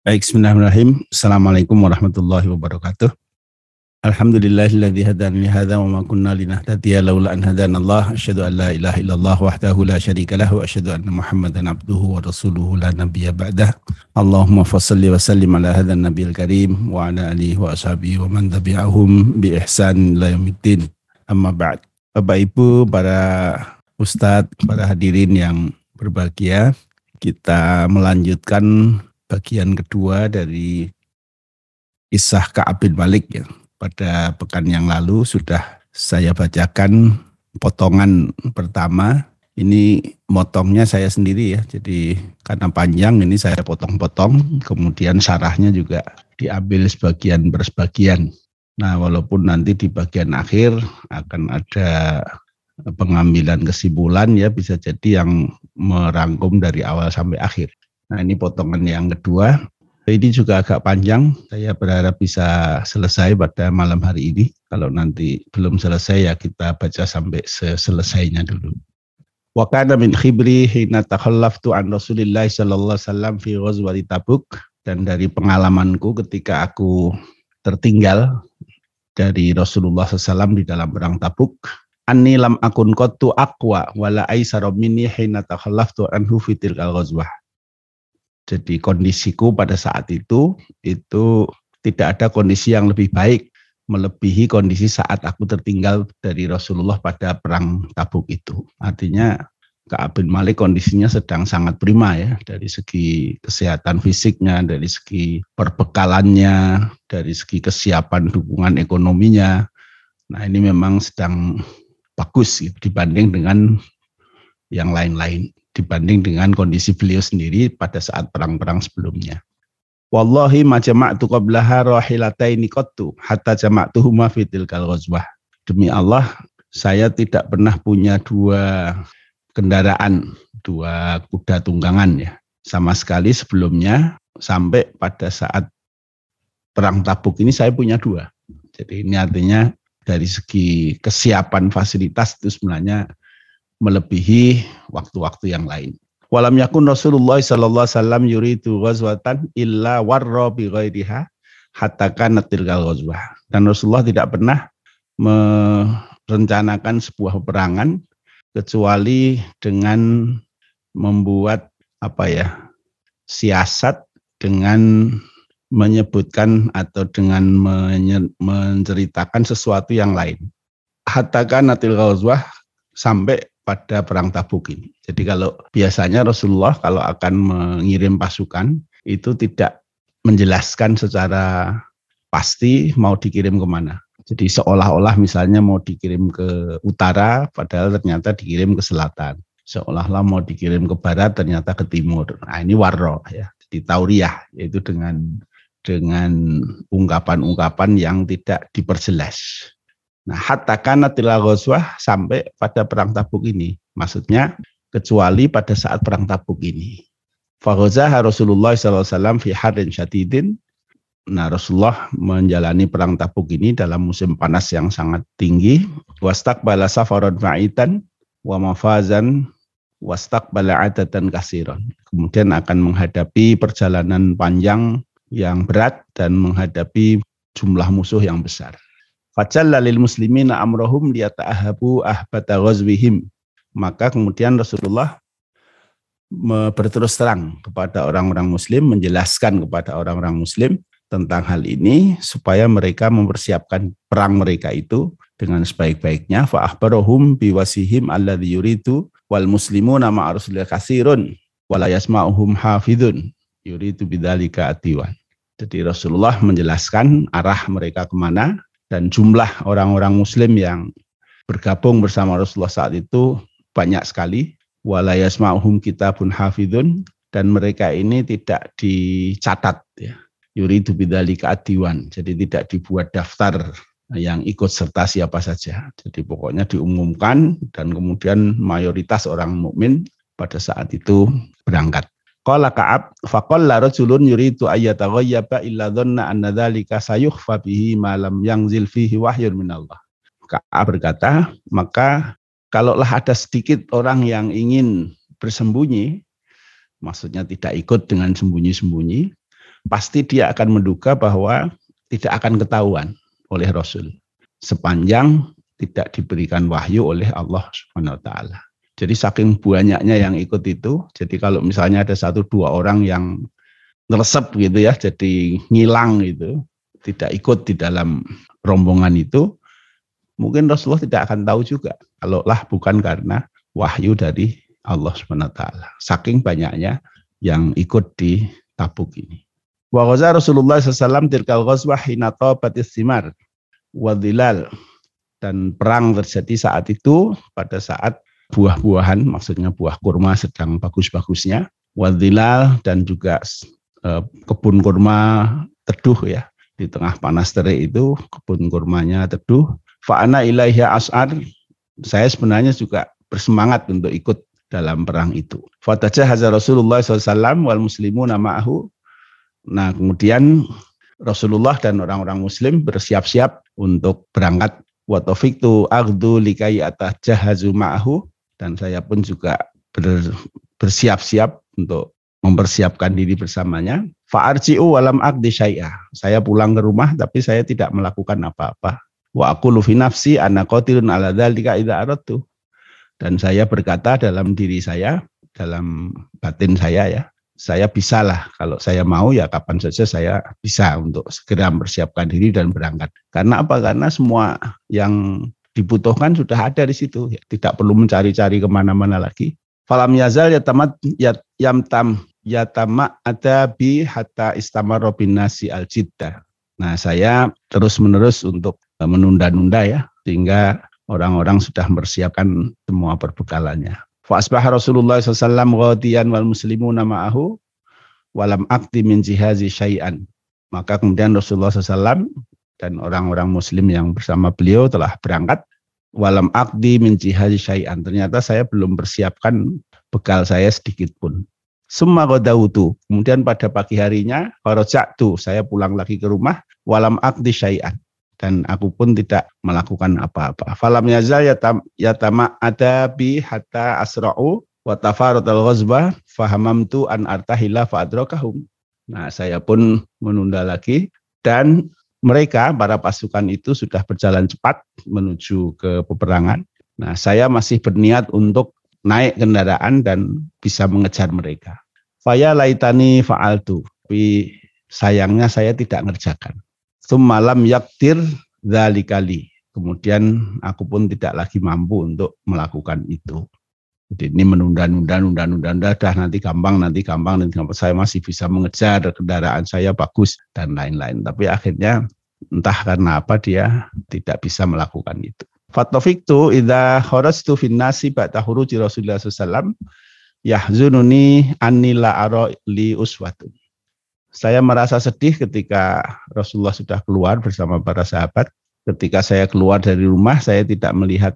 Baik, bismillahirrahmanirrahim. Assalamualaikum warahmatullahi wabarakatuh. Alhamdulillahilladzi hadana li hadza wa ma kunna linahtadiya laula an hadana Allah. Asyhadu an la ilaha illallah wahdahu la syarika lahu wa asyhadu anna Muhammadan abduhu wa rasuluhu la nabiyya ba'dah. Allahumma fassalli wa sallim ala hadzal nabiyil karim wa ala alihi wa ashabihi wa man tabi'ahum bi ihsan ila yaumiddin. Amma ba'd. Bapak Ibu, para ustadz, para hadirin yang berbahagia, kita melanjutkan bagian kedua dari kisah Ka'ab bin Malik ya pada pekan yang lalu sudah saya bacakan potongan pertama. Ini motongnya saya sendiri ya. Jadi karena panjang ini saya potong-potong. Kemudian sarahnya juga diambil sebagian bersebagian. Nah walaupun nanti di bagian akhir akan ada pengambilan kesimpulan ya bisa jadi yang merangkum dari awal sampai akhir. Nah ini potongan yang kedua ini juga agak panjang. Saya berharap bisa selesai pada malam hari ini. Kalau nanti belum selesai ya kita baca sampai selesainya dulu. Wa kana min khibri hina takhallaftu an Rasulillah sallallahu alaihi wasallam fi ghazwati Tabuk dan dari pengalamanku ketika aku tertinggal dari Rasulullah SAW di dalam perang Tabuk anni lam akun qattu aqwa wala aisara minni hina takhallaftu anhu fi tilkal ghazwah jadi kondisiku pada saat itu itu tidak ada kondisi yang lebih baik melebihi kondisi saat aku tertinggal dari Rasulullah pada perang Tabuk itu. Artinya Ka'ab bin Malik kondisinya sedang sangat prima ya dari segi kesehatan fisiknya, dari segi perbekalannya, dari segi kesiapan dukungan ekonominya. Nah ini memang sedang bagus gitu, dibanding dengan yang lain-lain dibanding dengan kondisi beliau sendiri pada saat perang-perang sebelumnya. Wallahi ma jama'tu qablaha rahilataini qattu hatta jama'tuhuma fi tilkal ghazwah. Demi Allah, saya tidak pernah punya dua kendaraan, dua kuda tunggangan ya. Sama sekali sebelumnya sampai pada saat perang Tabuk ini saya punya dua. Jadi ini artinya dari segi kesiapan fasilitas itu sebenarnya melebihi waktu-waktu yang lain. Walam yakun Rasulullah sallallahu alaihi wasallam yuridu ghazwatan illa warra bi ghairiha hatta kanat tilkal ghazwah. Dan Rasulullah tidak pernah merencanakan sebuah peperangan kecuali dengan membuat apa ya siasat dengan menyebutkan atau dengan menceritakan sesuatu yang lain. Hatta kanatil ghazwah sampai pada perang Tabuk ini. Jadi kalau biasanya Rasulullah kalau akan mengirim pasukan itu tidak menjelaskan secara pasti mau dikirim ke mana. Jadi seolah-olah misalnya mau dikirim ke utara, padahal ternyata dikirim ke selatan. Seolah-olah mau dikirim ke barat, ternyata ke timur. Nah ini warro ya, jadi tauriah, yaitu dengan dengan ungkapan-ungkapan yang tidak diperjelas. Nah, hatta kana ghazwah sampai pada perang Tabuk ini. Maksudnya kecuali pada saat perang Tabuk ini. Faghazaha Rasulullah SAW fi harin syatidin. Nah, Rasulullah menjalani perang Tabuk ini dalam musim panas yang sangat tinggi. Wastaqbala safaron fa'itan wa mafazan wastaqbala adatan kasiron. Kemudian akan menghadapi perjalanan panjang yang berat dan menghadapi jumlah musuh yang besar. Fajalla lil muslimina amrohum liyata'ahabu ahbata ghazwihim. Maka kemudian Rasulullah berterus terang kepada orang-orang muslim, menjelaskan kepada orang-orang muslim tentang hal ini supaya mereka mempersiapkan perang mereka itu dengan sebaik-baiknya fa ahbarahum biwasihim alladhi yuridu wal muslimuna ma'a rasulillah kasirun wala yasma'uhum hafidun yuridu bidzalika atiwan. Jadi Rasulullah menjelaskan arah mereka ke mana dan jumlah orang-orang muslim yang bergabung bersama Rasulullah saat itu banyak sekali. Wala yasma'uhum kitabun hafidun dan mereka ini tidak dicatat ya. Yuridu bidzalika adiwan jadi tidak dibuat daftar yang ikut serta siapa saja. Jadi pokoknya diumumkan dan kemudian mayoritas orang mukmin pada saat itu berangkat Qala Ka'ab faqalla rajulun yuridu ayyataghayyaba illa dhanna anna dzalika sayukhfa bihi ma lam yanzil fihi wahyun minallah. Ka'ab berkata, maka kalaulah ada sedikit orang yang ingin bersembunyi, maksudnya tidak ikut dengan sembunyi-sembunyi, pasti dia akan menduga bahwa tidak akan ketahuan oleh Rasul sepanjang tidak diberikan wahyu oleh Allah Subhanahu wa taala. Jadi saking banyaknya yang ikut itu, jadi kalau misalnya ada satu dua orang yang ngeresep gitu ya, jadi ngilang itu, tidak ikut di dalam rombongan itu, mungkin Rasulullah tidak akan tahu juga. Kalau lah bukan karena wahyu dari Allah SWT. Saking banyaknya yang ikut di tabuk ini. Wa ghaza Rasulullah SAW tilkal ghazwah simar wa dan perang terjadi saat itu pada saat buah-buahan maksudnya buah kurma sedang bagus-bagusnya wadilal dan juga eh, kebun kurma teduh ya. Di tengah panas terik itu kebun kurmanya teduh. Fa'ana ilaiha as'ar saya sebenarnya juga bersemangat untuk ikut dalam perang itu. Fataja hazar Rasulullah SAW wal muslimu nama'ahu Nah, kemudian Rasulullah dan orang-orang muslim bersiap-siap untuk berangkat. Wa tu aghdu likai atah jahazu ma'ahu dan saya pun juga ber, bersiap-siap untuk mempersiapkan diri bersamanya. Fa'arji'u walam aqdi syai'ah. Saya pulang ke rumah tapi saya tidak melakukan apa-apa. Wa aku lufi nafsi anna qatilun ala dzalika idza. Dan saya berkata dalam diri saya, dalam batin saya ya, saya bisa lah kalau saya mau ya kapan saja saya bisa untuk segera mempersiapkan diri dan berangkat. Karena apa? Karena semua yang dibutuhkan sudah ada di situ. Ya, tidak perlu mencari-cari ke mana-mana lagi. Falam yazal ya tamat ya yam tam ya tamak ada bi hatta istamar robin nasi al jidda. Nah saya terus menerus untuk e, menunda-nunda ya sehingga orang-orang sudah mempersiapkan semua perbekalannya. Fa asbah Rasulullah SAW ghadiyan wal muslimuna ma'ahu walam akti min jihazi syai'an. Maka kemudian Rasulullah SAW dan orang-orang muslim yang bersama beliau telah berangkat walam akdi min jihazi syai'an. Ternyata saya belum persiapkan bekal saya sedikit pun. Summa qadautu. Kemudian pada pagi harinya, faraja'tu, saya pulang lagi ke rumah, walam akdi syai'an dan aku pun tidak melakukan apa-apa. Falam yazal yatam, yatama ada bi hatta asra'u wa tafaratul ghazba fahamamtu an artahila fa. Nah, saya pun menunda lagi dan mereka para pasukan itu sudah berjalan cepat menuju ke peperangan. Nah, saya masih berniat untuk naik kendaraan dan bisa mengejar mereka. Faya laitani fa'altu. Tapi sayangnya saya tidak ngerjakan. Semalam yaktir kali. Kemudian aku pun tidak lagi mampu untuk melakukan itu. Jadi ini menunda-nunda, nunda-nunda, nunda, dah nanti gampang, nanti gampang, nanti gampang. Saya masih bisa mengejar kendaraan saya bagus dan lain-lain. Tapi akhirnya entah karena apa dia tidak bisa melakukan itu. Fatofiktu idha kharastu fin nasi ba'da huruji Rasulullah SAW yahzununi anila aro li uswatun. Saya merasa sedih ketika Rasulullah sudah keluar bersama para sahabat. Ketika saya keluar dari rumah, saya tidak melihat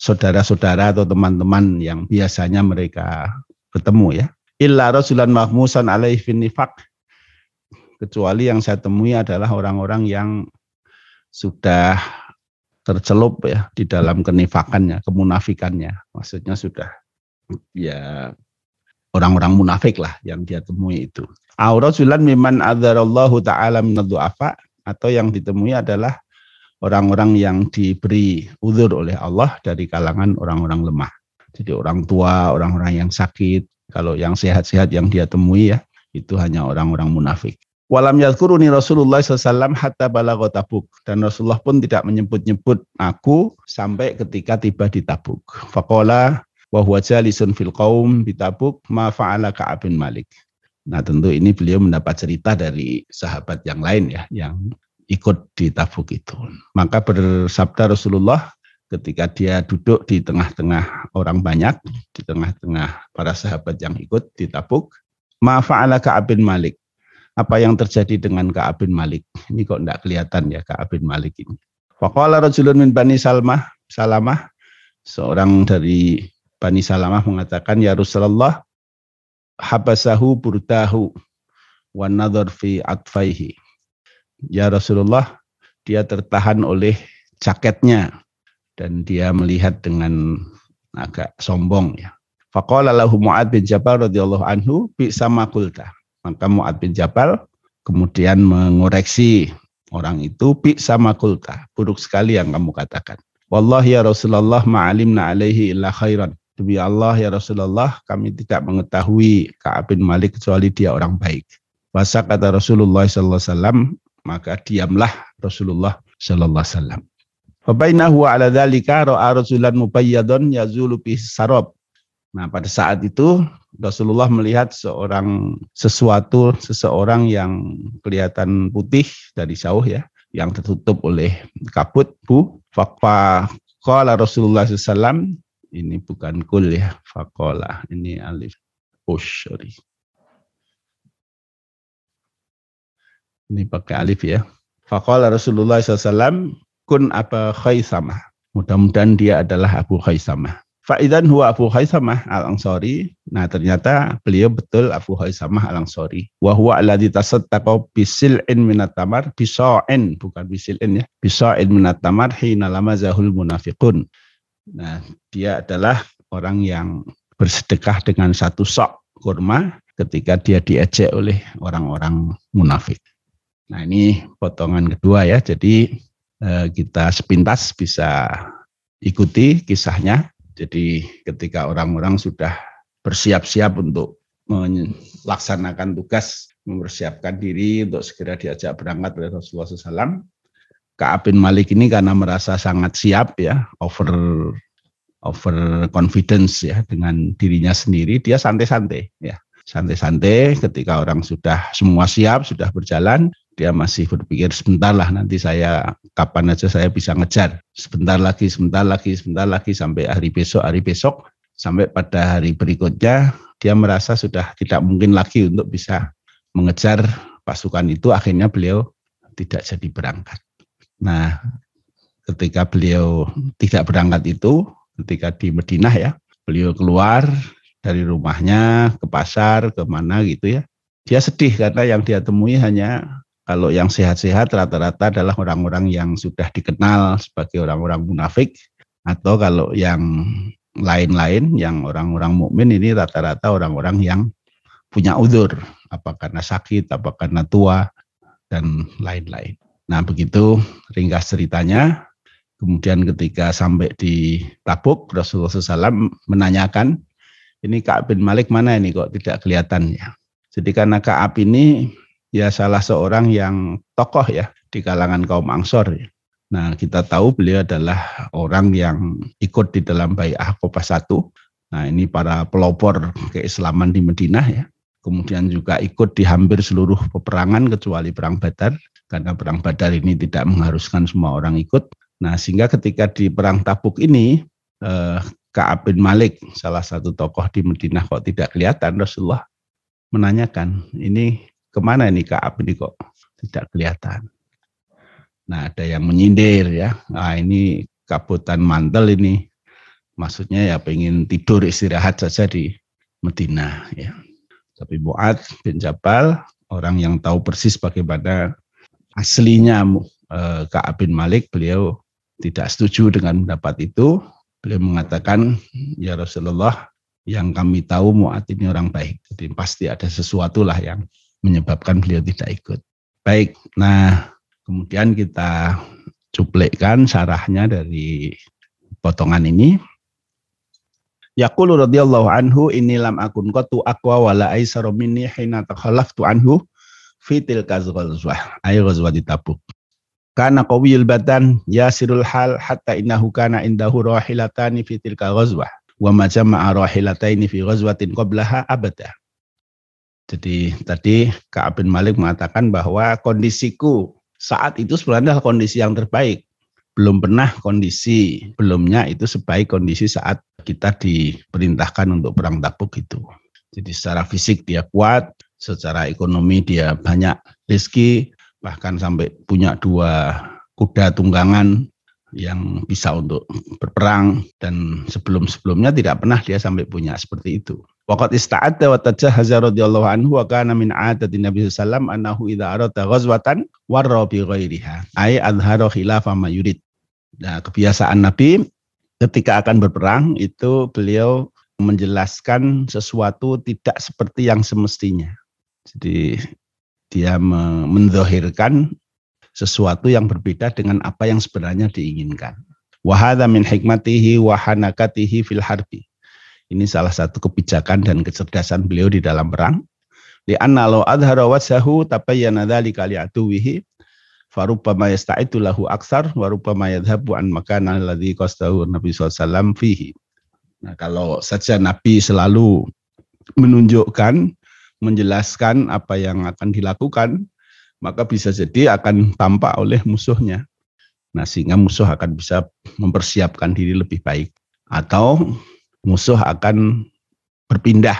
saudara-saudara atau teman-teman yang biasanya mereka ketemu ya. Illa rasulan mahmusan alaih nifak. Kecuali yang saya temui adalah orang-orang yang sudah tercelup ya di dalam kenifakannya, kemunafikannya. Maksudnya sudah ya orang-orang munafik lah yang dia temui itu. Aurasulan miman adzarallahu ta'ala minaddu'afa atau yang ditemui adalah orang-orang yang diberi uzur oleh Allah dari kalangan orang-orang lemah. Jadi orang tua, orang-orang yang sakit, kalau yang sehat-sehat yang dia temui ya, itu hanya orang-orang munafik. Walam yadkuruni Rasulullah SAW hatta balago tabuk. Dan Rasulullah pun tidak menyebut-nyebut aku sampai ketika tiba di tabuk. Fakola wa huwa jalisun fil qaum bitabuk ma fa'ala Ka'ab bin Malik. Nah, tentu ini beliau mendapat cerita dari sahabat yang lain ya yang ikut di Tabuk itu. Maka bersabda Rasulullah ketika dia duduk di tengah-tengah orang banyak, di tengah-tengah para sahabat yang ikut di Tabuk, ma fa'ala Ka'ab bin Malik. Apa yang terjadi dengan Ka'ab bin Malik? Ini kok enggak kelihatan ya Ka'ab bin Malik ini. Faqala rajulun min Bani Salmah, Salamah, seorang dari Bani Salamah mengatakan, Ya Rasulullah, habasahu burdahu wa nadhar fi atfaihi. Ya Rasulullah, dia tertahan oleh jaketnya dan dia melihat dengan agak sombong ya. Faqala lahu Mu'ad bin Jabal radhiyallahu anhu bi sama kulta. Maka Mu'ad bin Jabal kemudian mengoreksi orang itu bi sama kulta buruk sekali yang kamu katakan Wallahi ya Rasulullah ma'alimna alaihi illa khairan Demi Allah ya Rasulullah kami tidak mengetahui Ka'ab bin Malik kecuali dia orang baik Masa kata Rasulullah SAW maka diamlah Rasulullah Sallallahu Alaihi Wasallam. Fabainahu ala dzalika ra'a rasulan mubayyadun yazulu bi sarab. Nah, pada saat itu Rasulullah melihat seorang sesuatu seseorang yang kelihatan putih dari jauh ya, yang tertutup oleh kabut bu. Fakfa qala Rasulullah SAW ini bukan kul ya, fakola ini alif push sorry. Ini pakai alif ya. Faqala Rasulullah SAW, kun apa khaisamah. Mudah-mudahan dia adalah Abu Khaisamah. Fa'idan huwa Abu Khaisamah al-Ansari. Nah ternyata beliau betul Abu Khaisamah al-Ansari. Wa huwa alladhi tasattaqa bisil'in minat tamar. Bisa'in, bukan bisil'in ya. Bisa'in minat tamar hina lama zahul munafiqun. Nah dia adalah orang yang bersedekah dengan satu sok kurma ketika dia diejek oleh orang-orang munafik. Nah ini potongan kedua ya, jadi eh, kita sepintas bisa ikuti kisahnya. Jadi ketika orang-orang sudah bersiap-siap untuk melaksanakan tugas, mempersiapkan diri untuk segera diajak berangkat oleh Rasulullah SAW, Ka'ab bin Malik ini karena merasa sangat siap ya, over over confidence ya dengan dirinya sendiri, dia santai-santai ya santai-santai ketika orang sudah semua siap, sudah berjalan, dia masih berpikir sebentar lah nanti saya kapan aja saya bisa ngejar sebentar lagi sebentar lagi sebentar lagi sampai hari besok hari besok sampai pada hari berikutnya dia merasa sudah tidak mungkin lagi untuk bisa mengejar pasukan itu akhirnya beliau tidak jadi berangkat. Nah, ketika beliau tidak berangkat itu ketika di Madinah ya, beliau keluar dari rumahnya ke pasar ke mana gitu ya. Dia sedih karena yang dia temui hanya kalau yang sehat-sehat rata-rata adalah orang-orang yang sudah dikenal sebagai orang-orang munafik atau kalau yang lain-lain yang orang-orang mukmin ini rata-rata orang-orang yang punya udur, apa karena sakit, apa karena tua dan lain-lain. Nah, begitu ringkas ceritanya. Kemudian ketika sampai di Tabuk, Rasulullah SAW menanyakan, ini Ka'ab bin Malik mana ini kok tidak kelihatan ya. Jadi karena Ka'ab ini ya salah seorang yang tokoh ya di kalangan kaum Angsor. Ya. Nah, kita tahu beliau adalah orang yang ikut di dalam Bai'ah Qobah satu. Nah, ini para pelopor keislaman di Madinah ya. Kemudian juga ikut di hampir seluruh peperangan kecuali perang Badar karena perang Badar ini tidak mengharuskan semua orang ikut. Nah, sehingga ketika di perang Tabuk ini eh, Ka'ab bin Malik, salah satu tokoh di Madinah kok tidak kelihatan, Rasulullah menanyakan, ini ke mana ini Kaab ini kok tidak kelihatan. Nah ada yang menyindir ya, nah ini kabutan mantel ini, maksudnya ya pengen tidur istirahat saja di Medina ya. Tapi Mu'ad bin Jabal, orang yang tahu persis bagaimana aslinya eh, Ka'ab bin Malik, beliau tidak setuju dengan pendapat itu. Beliau mengatakan, ya Rasulullah, yang kami tahu Mu'ad ini orang baik. Jadi pasti ada sesuatu lah yang menyebabkan beliau tidak ikut. Baik, nah kemudian kita cuplikkan sarahnya dari potongan ini. Yaqulu radhiyallahu anhu inni lam akun qatu aqwa wala aisaru minni hina takhallaftu anhu fi tilka ghazwah ay ghazwati tabuk. Kana qawiyul badan yasirul hal hatta innahu kana indahu rahilatani fi tilka ghazwah wa ma jama'a rahilataini fi ghazwatin qablaha abada. Jadi tadi Ka'ab bin Malik mengatakan bahwa kondisiku saat itu sebenarnya adalah kondisi yang terbaik. Belum pernah kondisi belumnya itu sebaik kondisi saat kita diperintahkan untuk perang Tabuk itu. Jadi secara fisik dia kuat, secara ekonomi dia banyak rezeki, bahkan sampai punya dua kuda tunggangan yang bisa untuk berperang dan sebelum-sebelumnya tidak pernah dia sampai punya seperti itu. Waqat ista'adda wa tajahaza radhiyallahu anhu wa kana min adati Nabi sallam annahu idza arada ghazwatan warra bi ghairiha ay adhara khilafa ma yurid. Nah, kebiasaan Nabi ketika akan berperang itu beliau menjelaskan sesuatu tidak seperti yang semestinya. Jadi dia menzohirkan sesuatu yang berbeda dengan apa yang sebenarnya diinginkan. Wahada min hikmatihi wahanakatihi fil harbi. Ini salah satu kebijakan dan kecerdasan beliau di dalam perang. Di anna lo adhara wajhahu tabayyana dzalika li'atuwihi farubbama yasta'itu lahu aksar wa rubbama yadhhabu an makana alladhi qastahu Nabi SAW fihi. Nah, kalau saja Nabi selalu menunjukkan, menjelaskan apa yang akan dilakukan, maka bisa jadi akan tampak oleh musuhnya. Nah, sehingga musuh akan bisa mempersiapkan diri lebih baik. Atau musuh akan berpindah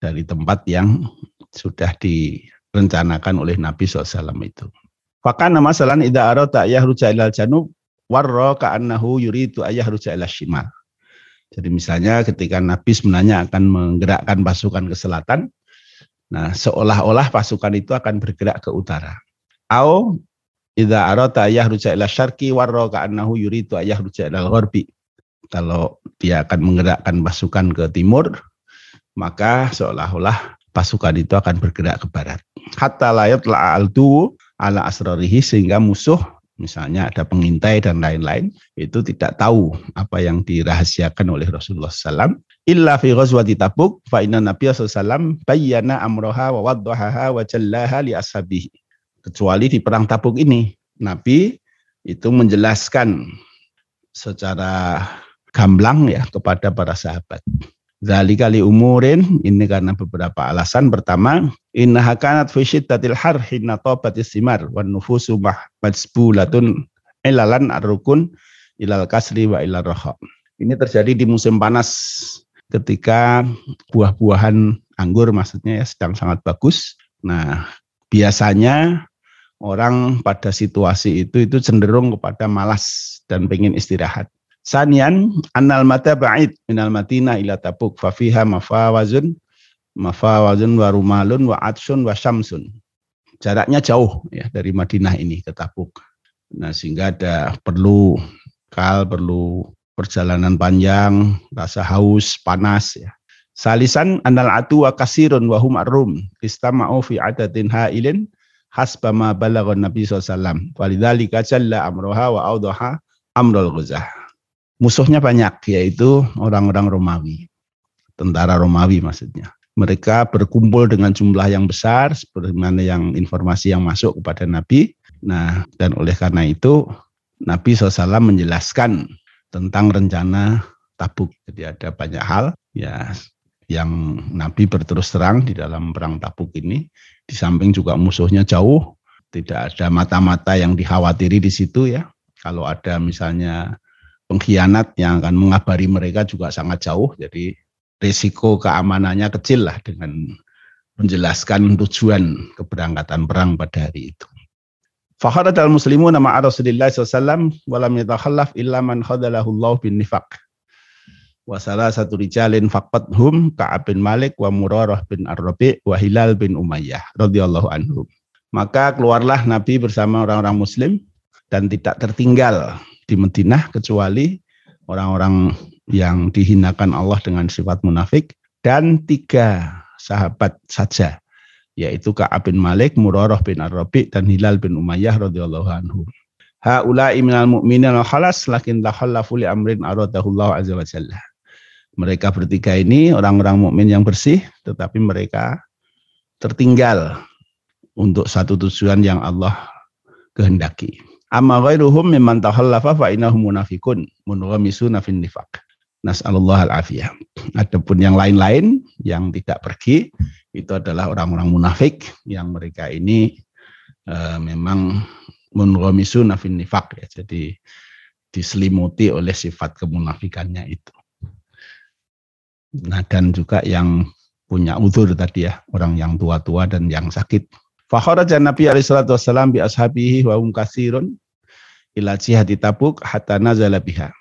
dari tempat yang sudah direncanakan oleh Nabi SAW itu. Fakana masalan idza arata yahruja ilal janub warra ka'annahu yuridu ayahruja ilal shimal. Jadi misalnya ketika Nabi sebenarnya akan menggerakkan pasukan ke selatan, nah seolah-olah pasukan itu akan bergerak ke utara. Au idza arata yahruja ila syarqi warra ka'annahu yuridu ayahruja ilal gharbi. Kalau dia akan menggerakkan pasukan ke timur, maka seolah-olah pasukan itu akan bergerak ke barat. Hatta layat la'altu ala asrarihi sehingga musuh misalnya ada pengintai dan lain-lain, itu tidak tahu apa yang dirahasiakan oleh Rasulullah SAW. Illa fi ghazwati Tabuk, fa inna Nabi SAW bayyana amroha wa waddahaha wa jallaha li ashabihi. Kecuali di perang Tabuk ini, Nabi itu menjelaskan secara gamblang ya kepada para sahabat. Zalika li umurin, ini karena beberapa alasan. Pertama, inna hakanat fi syiddatil har hinna tabatis simar wan nufusu majbulatun ilalan arrukun ilal kasri wa ilal roha. Ini terjadi di musim panas ketika buah-buahan anggur maksudnya ya sedang sangat bagus. Nah, biasanya orang pada situasi itu itu cenderung kepada malas dan pengen istirahat. Sanian annal mata ba'id minal matina ila tabuk fa fiha mafawazun mafawazun wa rumalun wa atsun wa syamsun. Jaraknya jauh ya dari Madinah ini ke Tabuk. Nah, sehingga ada perlu kal perlu perjalanan panjang, rasa haus, panas ya. Salisan anal atu wa kasirun wa hum arrum istama'u fi adatin ha'ilin hasba ma balaghun Nabi SAW. Walidzalika jalla amroha wa awdaha amrul ghuzah musuhnya banyak, yaitu orang-orang Romawi. Tentara Romawi maksudnya. Mereka berkumpul dengan jumlah yang besar, sebagaimana yang informasi yang masuk kepada Nabi. Nah, dan oleh karena itu, Nabi SAW menjelaskan tentang rencana tabuk. Jadi ada banyak hal ya yang Nabi berterus terang di dalam perang tabuk ini. Di samping juga musuhnya jauh, tidak ada mata-mata yang dikhawatiri di situ ya. Kalau ada misalnya pengkhianat yang akan mengabari mereka juga sangat jauh. Jadi risiko keamanannya kecil lah dengan menjelaskan tujuan keberangkatan perang pada hari itu. Fakharat al muslimu nama Rasulullah SAW walam yatakhallaf illa man khadalahu Allah bin nifaq. Wa salah satu rijalin hum Ka'ab bin Malik wa Murarah bin Ar-Rabi wa Hilal bin Umayyah radhiyallahu anhum. Maka keluarlah Nabi bersama orang-orang muslim dan tidak tertinggal di Madinah kecuali orang-orang yang dihinakan Allah dengan sifat munafik dan tiga sahabat saja yaitu Ka'ab bin Malik, Murarah bin Ar-Rabi dan Hilal bin Umayyah radhiyallahu anhu. Haula'i minal mu'minin al-khalas lakin la khallafu li amrin aradahullahu azza wa jalla. Mereka bertiga ini orang-orang mukmin yang bersih tetapi mereka tertinggal untuk satu tujuan yang Allah kehendaki. Amma ghairuhum mimman tahallafa fa innahum munafiqun munghamisuna fin nifaq. Nas'alullah al-afiyah. Adapun yang lain-lain yang tidak pergi itu adalah orang-orang munafik yang mereka ini uh, memang munghamisuna fin nifaq ya. Jadi diselimuti oleh sifat kemunafikannya itu. Nah dan juga yang punya uzur tadi ya, orang yang tua-tua dan yang sakit Fakharaja Nabi alaihi salatu wassalam bi ashabihi wa hum katsirun ila jihati Tabuk hatta nazala biha.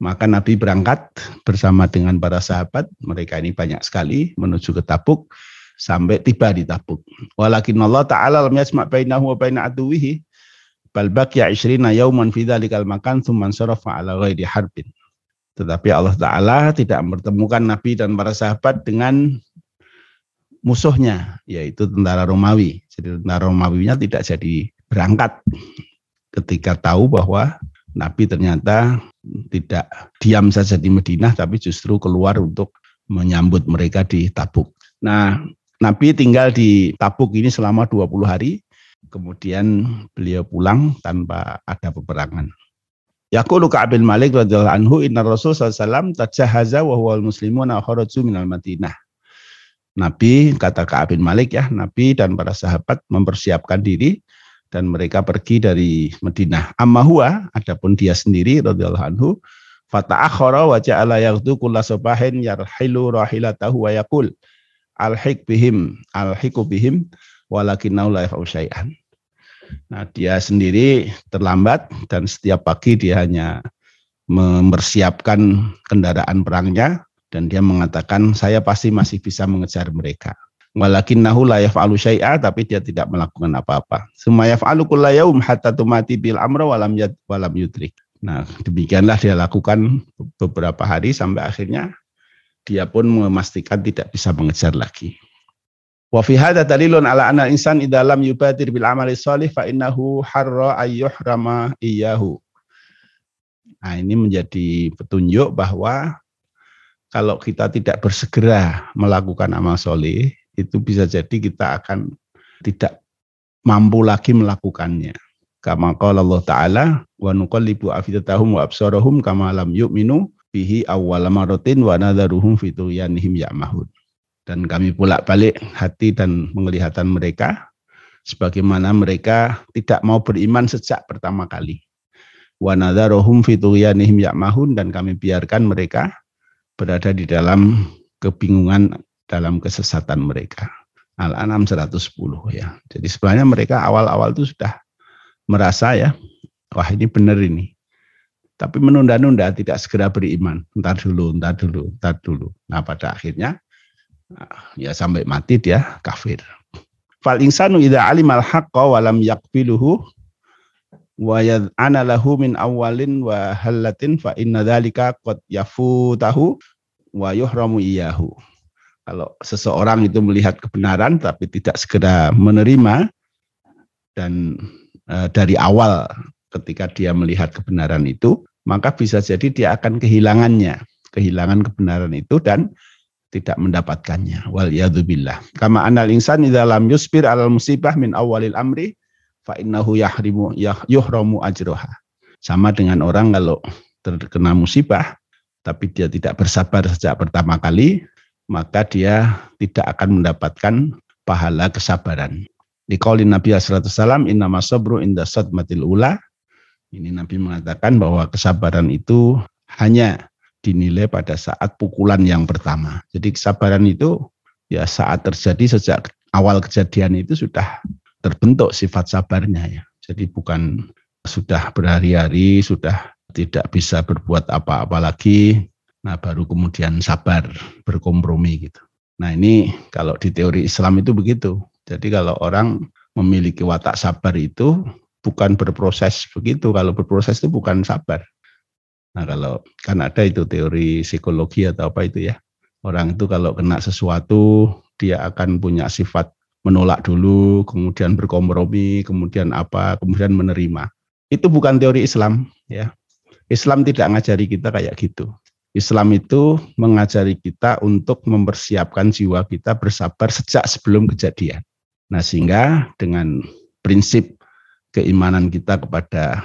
Maka Nabi berangkat bersama dengan para sahabat, mereka ini banyak sekali menuju ke Tabuk sampai tiba di Tabuk. Walakin Allah taala lam yasma' bainahu wa baina aduwihi bal baqiya 20 yauman fi dzalikal makan tsumma sarafa ala ghairi harbin. Tetapi Allah taala tidak mempertemukan Nabi dan para sahabat dengan musuhnya yaitu tentara Romawi. Jadi tentara Romawinya tidak jadi berangkat ketika tahu bahwa Nabi ternyata tidak diam saja di Madinah tapi justru keluar untuk menyambut mereka di Tabuk. Nah, Nabi tinggal di Tabuk ini selama 20 hari, kemudian beliau pulang tanpa ada peperangan. Yaqulu Ka'ab bin Malik radhiyallahu anhu inna Rasul sallallahu tajahaza wa huwa muslimuna kharaju minal Madinah. Nabi kata Ka'ab bin Malik ya, Nabi dan para sahabat mempersiapkan diri dan mereka pergi dari Madinah. Amma huwa adapun dia sendiri radhiyallahu anhu fata'akhara wa ja'ala yaghdu kulla sabahin yarhilu rahilatahu wa yaqul alhiq bihim alhiqu bihim la syai'an. Nah, dia sendiri terlambat dan setiap pagi dia hanya mempersiapkan kendaraan perangnya dan dia mengatakan saya pasti masih bisa mengejar mereka. Walakin nahu la yaf'alu syai'a tapi dia tidak melakukan apa-apa. Summa yaf'alu kulla yaum hatta tumati bil amra walam yad walam yudrik. Nah, demikianlah dia lakukan beberapa hari sampai akhirnya dia pun memastikan tidak bisa mengejar lagi. Wa fi hadha dalilun ala anna insan idza lam yubadir bil amali shalih fa innahu harra ayyuhrama iyyahu. Nah, ini menjadi petunjuk bahwa kalau kita tidak bersegera melakukan amal soleh, itu bisa jadi kita akan tidak mampu lagi melakukannya. Kama qala Allah Ta'ala, wa nuqallibu afidatahum wa absarahum kama lam yu'minu bihi awwala maratin wa nadharuhum fi ya'mahun dan kami pulak balik hati dan penglihatan mereka sebagaimana mereka tidak mau beriman sejak pertama kali. Wa nadharuhum fi tughyanihim ya'mahun dan kami biarkan mereka berada di dalam kebingungan dalam kesesatan mereka. Al-An'am 110 ya. Jadi sebenarnya mereka awal-awal itu sudah merasa ya, wah ini benar ini. Tapi menunda-nunda tidak segera beriman. Entar dulu, entar dulu, entar dulu. Nah pada akhirnya Nah, ya sampai mati dia kafir. Fal insanu idza alimal haqqa wa lam yaqbiluhu wa yad'ana lahu min awalin wa halatin fa inna dzalika qad yafutahu wa yuhramu iyahu. Kalau seseorang itu melihat kebenaran tapi tidak segera menerima dan e, dari awal ketika dia melihat kebenaran itu, maka bisa jadi dia akan kehilangannya, kehilangan kebenaran itu dan tidak mendapatkannya. Wal yadzubillah. Kama anal insan idza lam yusbir musibah min awalil amri fa innahu yahrimu yuhramu ajroha. Sama dengan orang kalau terkena musibah tapi dia tidak bersabar sejak pertama kali, maka dia tidak akan mendapatkan pahala kesabaran. Di qauli Nabi sallallahu inna masabru inda sadmatil ula. Ini Nabi mengatakan bahwa kesabaran itu hanya dinilai pada saat pukulan yang pertama. Jadi kesabaran itu ya saat terjadi sejak awal kejadian itu sudah terbentuk sifat sabarnya ya. Jadi bukan sudah berhari-hari sudah tidak bisa berbuat apa-apa lagi, nah baru kemudian sabar berkompromi gitu. Nah ini kalau di teori Islam itu begitu. Jadi kalau orang memiliki watak sabar itu bukan berproses begitu. Kalau berproses itu bukan sabar. Nah kalau kan ada itu teori psikologi atau apa itu ya. Orang itu kalau kena sesuatu dia akan punya sifat menolak dulu, kemudian berkompromi, kemudian apa, kemudian menerima. Itu bukan teori Islam ya. Islam tidak ngajari kita kayak gitu. Islam itu mengajari kita untuk mempersiapkan jiwa kita bersabar sejak sebelum kejadian. Nah, sehingga dengan prinsip keimanan kita kepada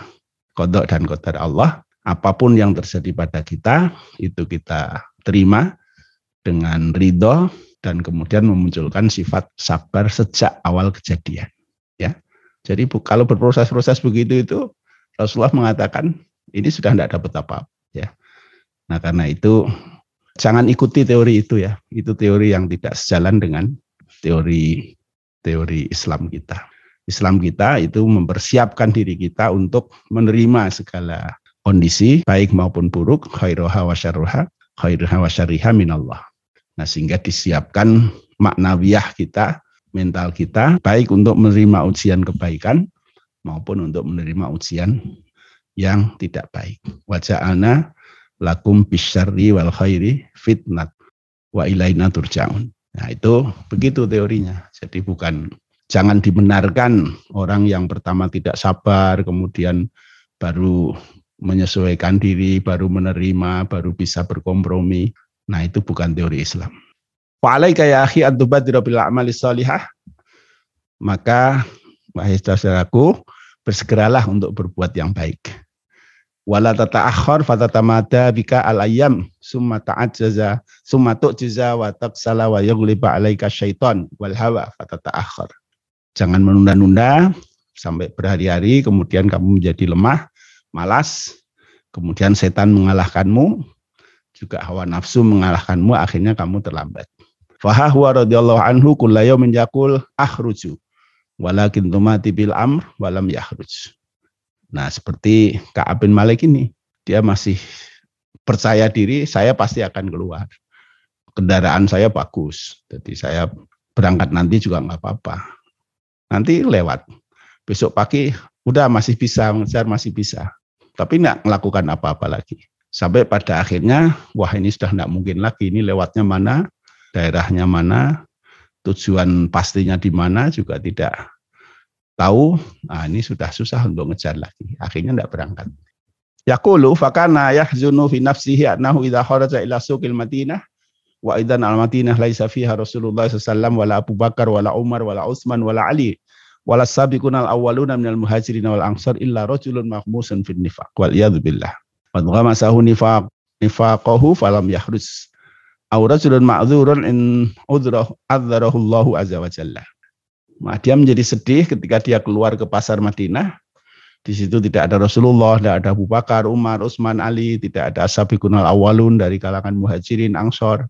kodok dan kodar Allah, apa pun yang terjadi pada kita itu kita terima dengan ridho dan kemudian memunculkan sifat sabar sejak awal kejadian ya. Jadi kalau berproses-proses begitu itu Rasulullah mengatakan ini sudah tidak dapat apa-apa ya. Nah karena itu jangan ikuti teori itu ya. Itu teori yang tidak sejalan dengan teori teori Islam kita. Islam kita itu mempersiapkan diri kita untuk menerima segala kondisi baik maupun buruk khairuha wa syarruha khairuha wa syarriha minallah. Nah, sehingga disiapkan maknawiyah kita, mental kita baik untuk menerima ujian kebaikan maupun untuk menerima ujian yang tidak baik. Waja'ana lakum bisyarri wal khairi fitnat wa ilaina turja'un. Nah itu begitu teorinya. Jadi bukan jangan dibenarkan orang yang pertama tidak sabar, kemudian baru menyesuaikan diri, baru menerima, baru bisa berkompromi. Nah itu bukan teori Islam. Wa'alaika ya akhi ad-dubadira bil a'mali salihah. Maka wahai saudaraku, bersegeralah untuk berbuat yang baik. Wala tata'akhir fatatamada bika al-ayyam summa ta'ajjaza summa tu'jiza wa taqsala wa yughliba 'alaika syaitan wal hawa fatata'akhir. Jangan menunda-nunda sampai berhari-hari kemudian kamu menjadi lemah, malas, kemudian setan mengalahkanmu, juga hawa nafsu mengalahkanmu, akhirnya kamu terlambat. Fahahuwa radhiyallahu anhu kullayo menjakul akhruju walakin tumati bil amr walam yahruj. Nah, seperti Ka'ab bin Malik ini, dia masih percaya diri, saya pasti akan keluar. Kendaraan saya bagus, jadi saya berangkat nanti juga nggak apa-apa. Nanti lewat. Besok pagi udah masih bisa, masih bisa. Tapi nggak melakukan apa-apa lagi. Sampai pada akhirnya, wah ini sudah nggak mungkin lagi, ini lewatnya mana, daerahnya mana, tujuan pastinya di mana? Juga tidak tahu, nah ini sudah susah untuk ngejar lagi. Akhirnya tidak berangkat. Yaqulu fakana yahzunu fi nafsihi annahu idza kharaja ila suqil Madinah wa idan al Madinah laisa fiha Rasulullah sallallahu wala Abu Bakar wala Umar wala Utsman wala Ali wala sabiqun al awwaluna minal muhajirin wal ansar illa rajulun mahmusun fin nifaq. Wal billah wa ghamasahu nifaq nifaqahu falam yahrus aw rajulun ma'dzurun in udrahu adzarahu Allahu azza wa jalla Nah, dia menjadi sedih ketika dia keluar ke pasar Madinah. Di situ tidak ada Rasulullah, tidak ada Abu Bakar, Umar, Utsman, Ali, tidak ada Sabiqunal Awalun dari kalangan muhajirin, angsor.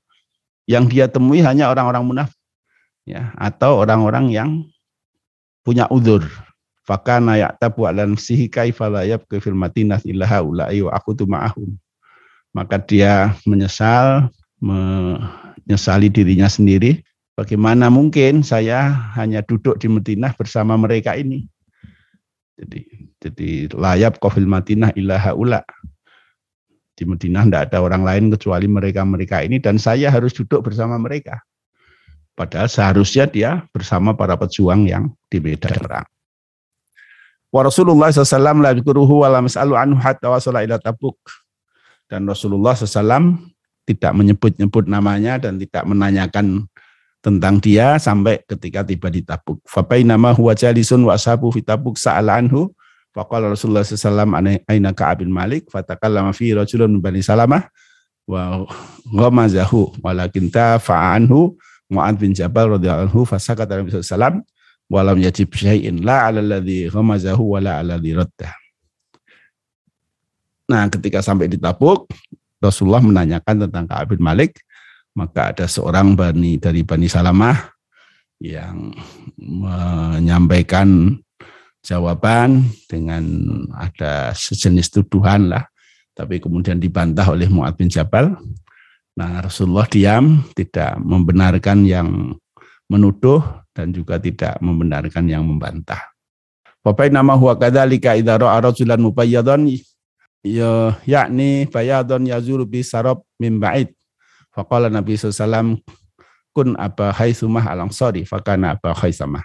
Yang dia temui hanya orang-orang munafik. Ya, atau orang-orang yang punya udur. Fakana ya'tabu ala nafsihi kaifa la yabqa fil madinah illa haula'i wa aku ma'ahum. Maka dia menyesal, menyesali dirinya sendiri Bagaimana mungkin saya hanya duduk di Madinah bersama mereka ini? Jadi jadi layap kofil Madinah ilaha ula. Di Madinah tidak ada orang lain kecuali mereka-mereka ini dan saya harus duduk bersama mereka. Padahal seharusnya dia bersama para pejuang yang di medan perang. Wa Rasulullah SAW la bikuruhu wa la mas'alu anhu hatta wasala ila tabuk. Dan Rasulullah SAW tidak menyebut-nyebut namanya dan tidak menanyakan tentang dia sampai ketika tiba di Tabuk. Fapai nama huwa jalisun wa ashabu fi Tabuk sa'ala anhu faqala Rasulullah sallallahu aina Ka'ab bin Malik fatakallama fi rajulun Bani Salamah wa ghamazahu walakin tafa'a anhu Mu'ad bin Jabal radhiyallahu anhu fasakata Nabi sallallahu walam yajib syai'in la 'ala alladhi ghamazahu wa la 'ala. Nah, ketika sampai di Tabuk, Rasulullah menanyakan tentang Ka'ab bin Malik, maka ada seorang bani dari Bani Salamah yang menyampaikan jawaban dengan ada sejenis tuduhan lah, tapi kemudian dibantah oleh Mu'ad bin Jabal. Nah Rasulullah diam, tidak membenarkan yang menuduh dan juga tidak membenarkan yang membantah. Bapak nama huwa kadzalika idza ra'a rajulan mubayyadhan ya yakni bayadun yazulu bi sarab min ba'id Faqala Nabi SAW, kun Aba Haithumah al-Ansari, fakana Aba Haithumah.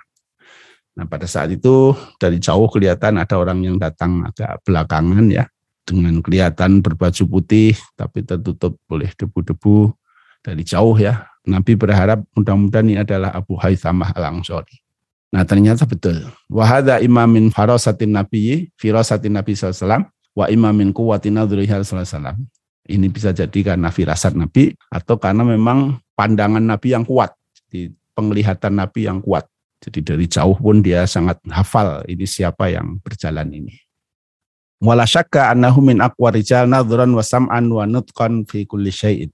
Nah pada saat itu dari jauh kelihatan ada orang yang datang agak belakangan ya, dengan kelihatan berbaju putih tapi tertutup oleh debu-debu dari jauh ya. Nabi berharap mudah-mudahan ini adalah Abu Haithamah al-Ansari. Nah ternyata betul. Wahada imamin farasatin nabi, firasatin nabi SAW, wa imamin kuwatina dhurihal SAW. Ini bisa jadi karena firasat Nabi atau karena memang pandangan Nabi yang kuat, di penglihatan Nabi yang kuat. Jadi dari jauh pun dia sangat hafal ini siapa yang berjalan ini. Wala syakka annahu min aqwa rijal nadhran wa sam'an wa nutqan fi kulli syai'in.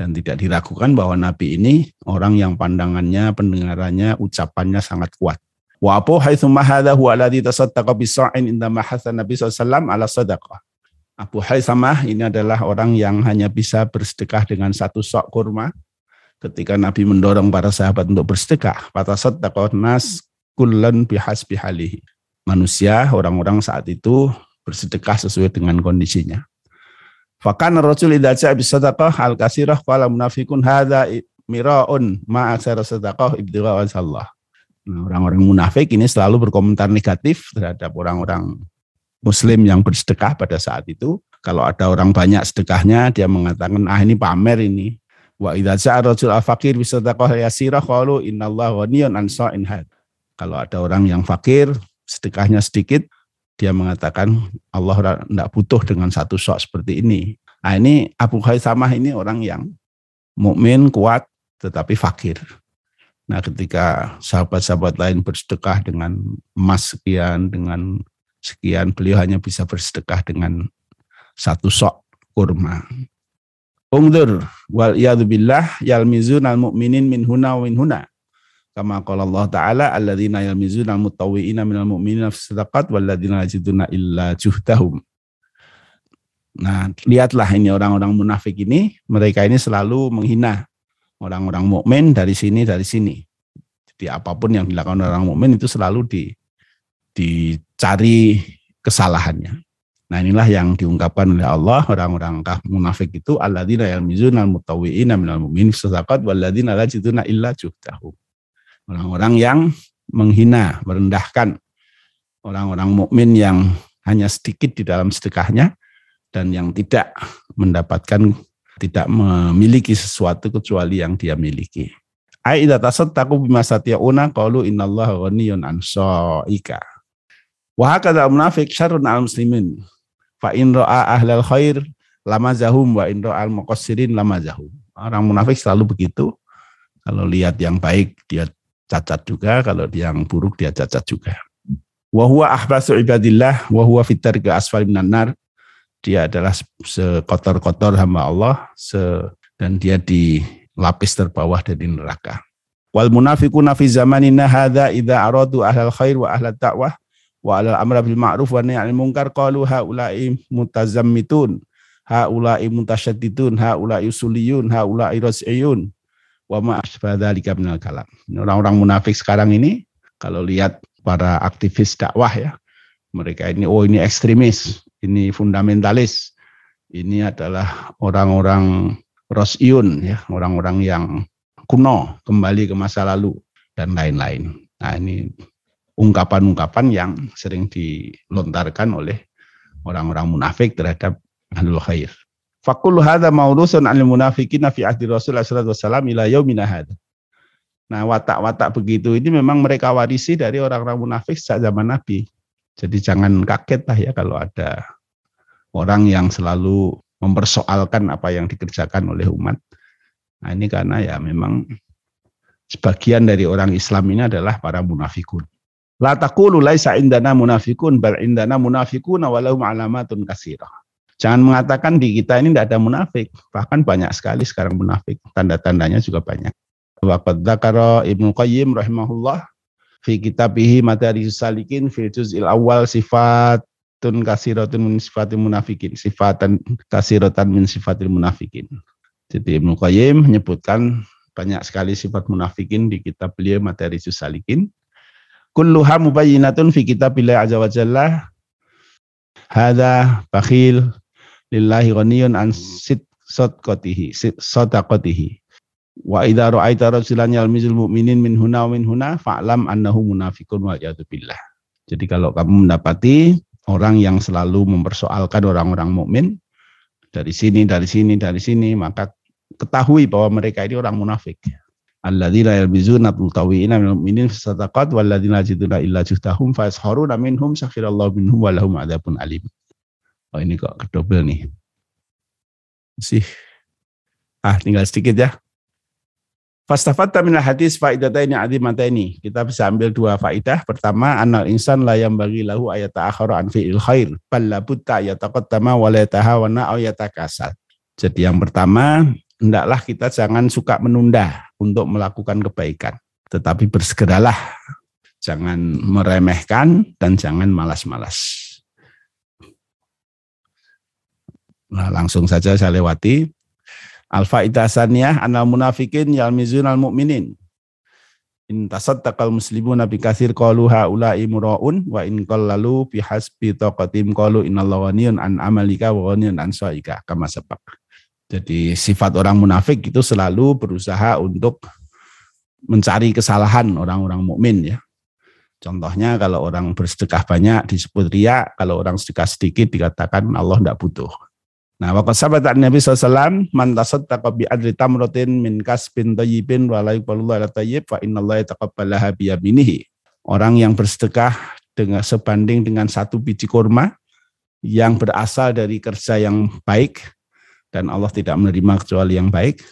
Dan tidak diragukan bahwa Nabi ini orang yang pandangannya, pendengarannya, ucapannya sangat kuat. Wa abu haitsumma hadha huwa alladhi tasaddaqa bi sa'in inda mahatha Nabi SAW ala sadaqah. Abu Haysamah ini adalah orang yang hanya bisa bersedekah dengan satu sok kurma. Ketika Nabi mendorong para sahabat untuk bersedekah, patasat nas kullan bihas bihalihi. Manusia, orang-orang saat itu bersedekah sesuai dengan kondisinya. Fakan rajul idza ja'a bisadaqah al kasirah qala munafiqun hadza miraun ma'aksara sedekah ibtigha Allah. Nah, orang-orang munafik ini selalu berkomentar negatif terhadap orang-orang muslim yang bersedekah pada saat itu. Kalau ada orang banyak sedekahnya, dia mengatakan, ah ini pamer ini. Wa idza ja'a rajul al-faqir bi sadaqah yasirah qalu innallaha ghaniyun an sa'in had. Kalau ada orang yang fakir, sedekahnya sedikit, dia mengatakan Allah tidak butuh dengan satu sok seperti ini. Nah ini Abu Khaisamah ini orang yang mukmin kuat tetapi fakir. Nah, ketika sahabat-sahabat lain bersedekah dengan emas sekian, dengan sekian, beliau hanya bisa bersedekah dengan satu sok kurma. Ungdur wal billah yalmizun al mu'minin min huna min huna. Kama qala Allah Ta'ala alladzina yalmizun al mutawwi'ina minal mu'minina fi sadaqat walladzina yajiduna illa juhdahum. Nah, lihatlah ini orang-orang munafik ini, mereka ini selalu menghina orang-orang mukmin dari sini dari sini. Jadi apa pun yang dilakukan orang mukmin itu selalu di dicari kesalahannya. Nah inilah yang diungkapkan oleh Allah orang-orang munafik itu alladzina yalmizuna al-mutawwi'ina minal mu'minin sadaqat walladzina la illa juhdahu. Orang-orang yang menghina, merendahkan orang-orang mukmin yang hanya sedikit di dalam sedekahnya dan yang tidak mendapatkan tidak memiliki sesuatu kecuali yang dia miliki. Ai idza tasaddaqu bima satiyuna qalu innallaha ghaniyun an sa'ika. Wa hakadha munafiq syarrun al muslimin. Fa in ra'a ahlal khair lamazahum wa in ra'al muqassirin lamazahum. Orang munafik selalu begitu. Kalau lihat yang baik dia cacat juga, kalau yang buruk dia cacat juga. Wa huwa ahbasu ibadillah wa huwa fitar ke asfal nar dia adalah sekotor-kotor hamba Allah se, dan dia di lapis terbawah dari neraka. Wal munafiquna fi zamanina hadza idza aradu ahlal khair wa ahlat ta'wah wa alal amra bil ma'ruf wa nahy anil munkar qalu haula'i mutazammitun haula'i mutasyaddidun haula'i usuliyun haula'i ras'iyun wa ma minal kalam. Orang-orang munafik sekarang ini kalau lihat para aktivis dakwah ya, mereka ini oh ini ekstremis, ini fundamentalis, ini adalah orang-orang Rosiyun, ya, orang-orang yang kuno, kembali ke masa lalu, dan lain-lain. Nah ini ungkapan-ungkapan yang sering dilontarkan oleh orang-orang munafik terhadap ahlul khair. Fakul hadha maurusun anil munafikin fi ahdi Rasul sallallahu alaihi ila yaumina hadha. Nah, watak-watak begitu ini memang mereka warisi dari orang-orang munafik sejak zaman Nabi. Jadi jangan kaget lah ya kalau ada orang yang selalu mempersoalkan apa yang dikerjakan oleh umat. Nah ini karena ya memang sebagian dari orang Islam ini adalah para munafikun. La taqulu laisa indana munafikun bal indana munafikuna walau alamatun kasirah. Jangan mengatakan di kita ini tidak ada munafik, bahkan banyak sekali sekarang munafik. Tanda-tandanya juga banyak. Waqad dzakara Ibnu Qayyim rahimahullah fi kitabihi Madarijus Salikin fil juz'il awal sifatun kasiratun min sifatil munafikin sifatan kasiratan min sifatil munafikin. Jadi Ibnu Qayyim menyebutkan banyak sekali sifat munafikin di kitab beliau Madarijus Salikin. Kulluha mubayyinatun fi kitabillah azza wa jalla. Hadza bakhil lillahi ghaniyun an sit sadaqatihi sadaqatihi Wa idza ra'aita rajulan yalmizul mu'minin min huna min huna fa'lam annahu munafiqun wa billah. Jadi kalau kamu mendapati orang yang selalu mempersoalkan orang-orang mukmin dari sini dari sini dari sini maka ketahui bahwa mereka ini orang munafik. Alladzina yalmizuna mutawiina minal mu'minin sadaqat walladzina jiduna illa juhtahum fa yasharuna minhum sakhirallahu minhum wa lahum adzabun alim. Oh ini kok kedobel nih. Sih. Ah tinggal sedikit ya. Fastafatta minal hadis faidataini ini Kita bisa ambil dua faidah. Pertama, anal insan la yang bagi lahu ayat ta'akharu an fi'il khair. Bal labutta yataqaddama wa la yatahawana aw yatakasal. Jadi yang pertama, hendaklah kita jangan suka menunda untuk melakukan kebaikan. Tetapi bersegeralah. Jangan meremehkan dan jangan malas-malas. Nah, langsung saja saya lewati. Al-faidah saniyah anal munafikin yalmizun al mu'minin. In tasaddaqal muslimuna bi katsir qalu haula'i muraun wa in qallalu bi hasbi taqatim qalu innallaha ghaniyun an amalika wa ghaniyun an sa'ika kama sabaq. Jadi sifat orang munafik itu selalu berusaha untuk mencari kesalahan orang-orang mukmin ya. Contohnya kalau orang bersedekah banyak disebut ria, kalau orang sedekah sedikit dikatakan Allah tidak butuh. Nah, waktu sahabat Nabi SAW, man tasaddaqa bi adli tamratin min kasbin tayyibin wa la yuqbalullahu ala tayyib fa innallaha yataqabbalaha bi yaminihi. Orang yang bersedekah dengan sebanding dengan satu biji kurma yang berasal dari kerja yang baik dan Allah tidak menerima kecuali yang baik,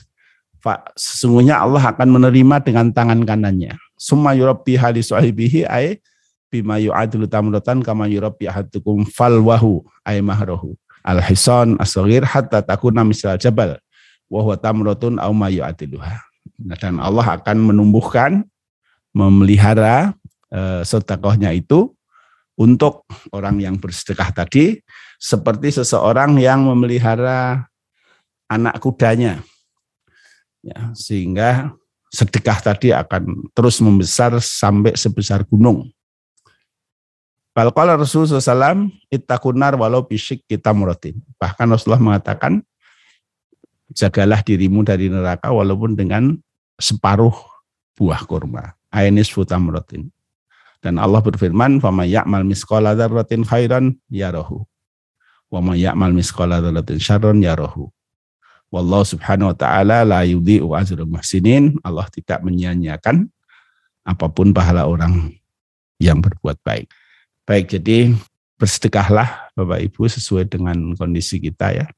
Pak, sesungguhnya Allah akan menerima dengan tangan kanannya. Summa yurabbi hali sahibihi ay bima yu'adilu tamratan kama yurabbi ahadukum falwahu ay mahrohu al-hisan as-saghir hatta takuna misal jabal wa huwa tamratun aw ma yu'adiluha. Nah, dan Allah akan menumbuhkan memelihara e, sedekahnya itu untuk orang yang bersedekah tadi seperti seseorang yang memelihara anak kudanya. Ya, sehingga sedekah tadi akan terus membesar sampai sebesar gunung. Balqala Rasulullah SAW, ittakunar walau bisik kita muratin. Bahkan Rasulullah mengatakan, jagalah dirimu dari neraka walaupun dengan separuh buah kurma. Ainis futamrotin. Dan Allah berfirman, "Fama ya'mal misqala dzarratin khairan yarahu, wa ma ya'mal misqala dzarratin syarran yarahu." Wallahu subhanahu wa ta'ala la yudhi'u ajrul muhsinin. Allah tidak menyia-nyiakan apa pun pahala orang yang berbuat baik. Baik, jadi bersedekahlah Bapak Ibu sesuai dengan kondisi kita ya.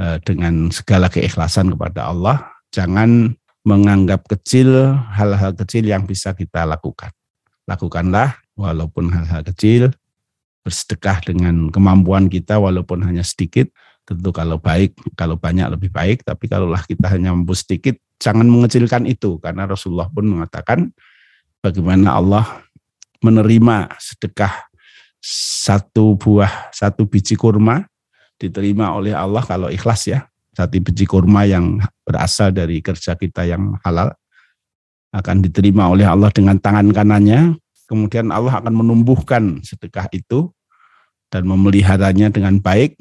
Eh, dengan segala keikhlasan kepada Allah. Jangan menganggap kecil hal-hal kecil yang bisa kita lakukan. Lakukanlah walaupun hal-hal kecil, bersedekah dengan kemampuan kita walaupun hanya sedikit. Tentu kalau baik, kalau banyak lebih baik, tapi kalaulah kita hanya mampu sedikit, jangan mengecilkan itu. Karena Rasulullah pun mengatakan bagaimana Allah menerima sedekah satu buah, satu biji kurma diterima oleh Allah kalau ikhlas ya. Satu biji kurma yang berasal dari kerja kita yang halal akan diterima oleh Allah dengan tangan kanannya. Kemudian Allah akan menumbuhkan sedekah itu dan memeliharanya dengan baik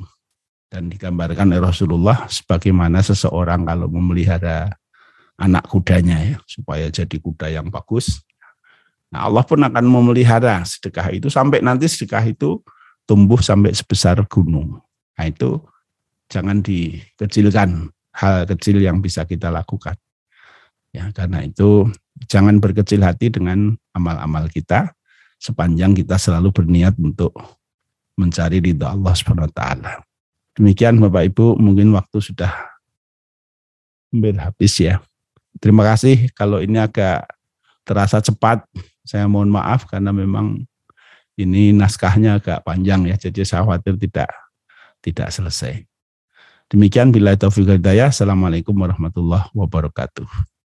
dan digambarkan oleh Rasulullah sebagaimana seseorang kalau memelihara anak kudanya ya supaya jadi kuda yang bagus Nah, Allah pun akan memelihara sedekah itu sampai nanti sedekah itu tumbuh sampai sebesar gunung. Nah, itu jangan dikecilkan hal kecil yang bisa kita lakukan. Ya, karena itu jangan berkecil hati dengan amal-amal kita sepanjang kita selalu berniat untuk mencari ridha Allah Subhanahu wa taala. Demikian Bapak Ibu, mungkin waktu sudah hampir habis ya. Terima kasih kalau ini agak terasa cepat saya mohon maaf karena memang ini naskahnya agak panjang ya, jadi saya khawatir tidak tidak selesai. Demikian bila taufiq hidayah. Assalamualaikum warahmatullahi wabarakatuh.